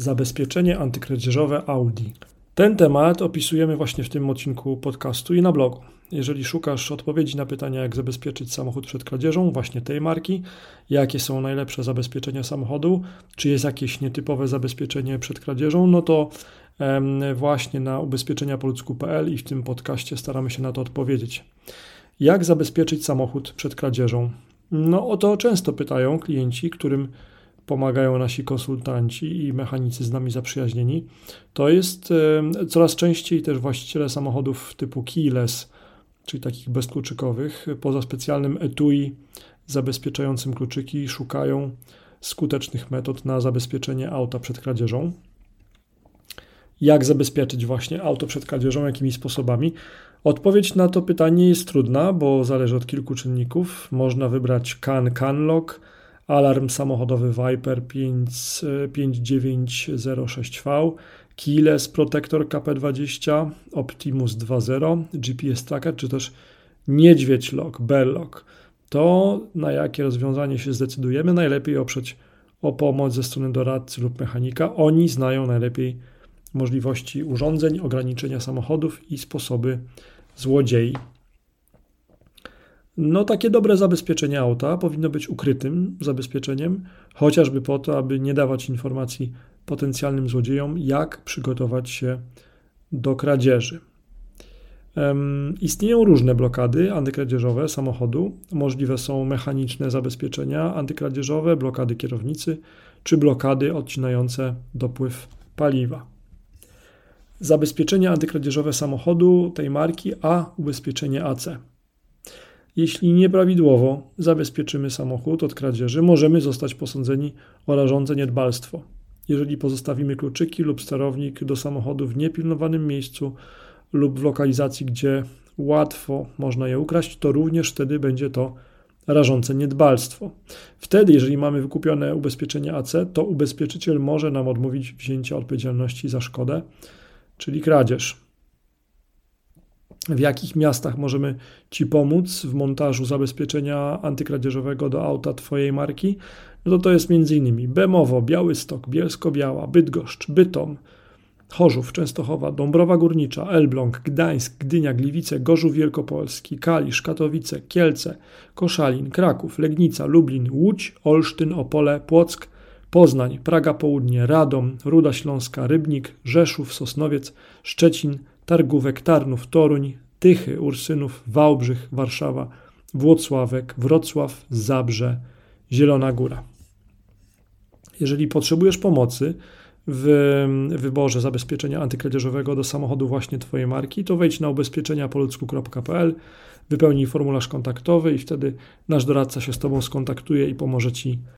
Zabezpieczenie antykradzieżowe Audi. Ten temat opisujemy właśnie w tym odcinku podcastu i na blogu. Jeżeli szukasz odpowiedzi na pytania, jak zabezpieczyć samochód przed kradzieżą, właśnie tej marki, jakie są najlepsze zabezpieczenia samochodu, czy jest jakieś nietypowe zabezpieczenie przed kradzieżą, no to właśnie na ubezpieczeniapoludzku.pl i w tym podcaście staramy się na to odpowiedzieć. Jak zabezpieczyć samochód przed kradzieżą? No o to często pytają klienci, którym pomagają nasi konsultanci i mechanicy z nami zaprzyjaźnieni. To jest coraz częściej też właściciele samochodów typu keyless, czyli takich bezkluczykowych, poza specjalnym etui zabezpieczającym kluczyki, szukają skutecznych metod na zabezpieczenie auta przed kradzieżą. Jak zabezpieczyć właśnie auto przed kradzieżą, jakimi sposobami? Odpowiedź na to pytanie jest trudna, bo zależy od kilku czynników. Można wybrać CAN CANLOG, alarm samochodowy Viper 5906V, Keyless Protector KP20, Optimus 2.0, GPS Tracker, czy też Niedźwiedź Lock, Bell Lock. To na jakie rozwiązanie się zdecydujemy, najlepiej oprzeć o pomoc ze strony doradcy lub mechanika. Oni znają najlepiej możliwości urządzeń, ograniczenia samochodów i sposoby złodziei. No, takie dobre zabezpieczenie auta powinno być ukrytym zabezpieczeniem, chociażby po to, aby nie dawać informacji potencjalnym złodziejom, jak przygotować się do kradzieży. Um, istnieją różne blokady antykradzieżowe samochodu. Możliwe są mechaniczne zabezpieczenia antykradzieżowe, blokady kierownicy czy blokady odcinające dopływ paliwa. Zabezpieczenie antykradzieżowe samochodu tej marki, a ubezpieczenie AC. Jeśli nieprawidłowo zabezpieczymy samochód od kradzieży, możemy zostać posądzeni o rażące niedbalstwo. Jeżeli pozostawimy kluczyki lub sterownik do samochodu w niepilnowanym miejscu lub w lokalizacji, gdzie łatwo można je ukraść, to również wtedy będzie to rażące niedbalstwo. Wtedy, jeżeli mamy wykupione ubezpieczenie AC, to ubezpieczyciel może nam odmówić wzięcia odpowiedzialności za szkodę, czyli kradzież w jakich miastach możemy Ci pomóc w montażu zabezpieczenia antykradzieżowego do auta Twojej marki, no to to jest m.in. Bemowo, Białystok, Bielsko-Biała, Bydgoszcz, Bytom, Chorzów, Częstochowa, Dąbrowa Górnicza, Elbląg, Gdańsk, Gdynia, Gliwice, Gorzów Wielkopolski, Kalisz, Katowice, Kielce, Koszalin, Kraków, Legnica, Lublin, Łódź, Olsztyn, Opole, Płock, Poznań, Praga Południe, Radom, Ruda Śląska, Rybnik, Rzeszów, Sosnowiec, Szczecin, Targówek, Tarnów, Toruń, Tychy, Ursynów, Wałbrzych, Warszawa, Włocławek, Wrocław, Zabrze, Zielona Góra. Jeżeli potrzebujesz pomocy w wyborze zabezpieczenia antykradzieżowego do samochodu właśnie Twojej marki, to wejdź na ubezpieczeniapoludzku.pl, wypełnij formularz kontaktowy i wtedy nasz doradca się z Tobą skontaktuje i pomoże Ci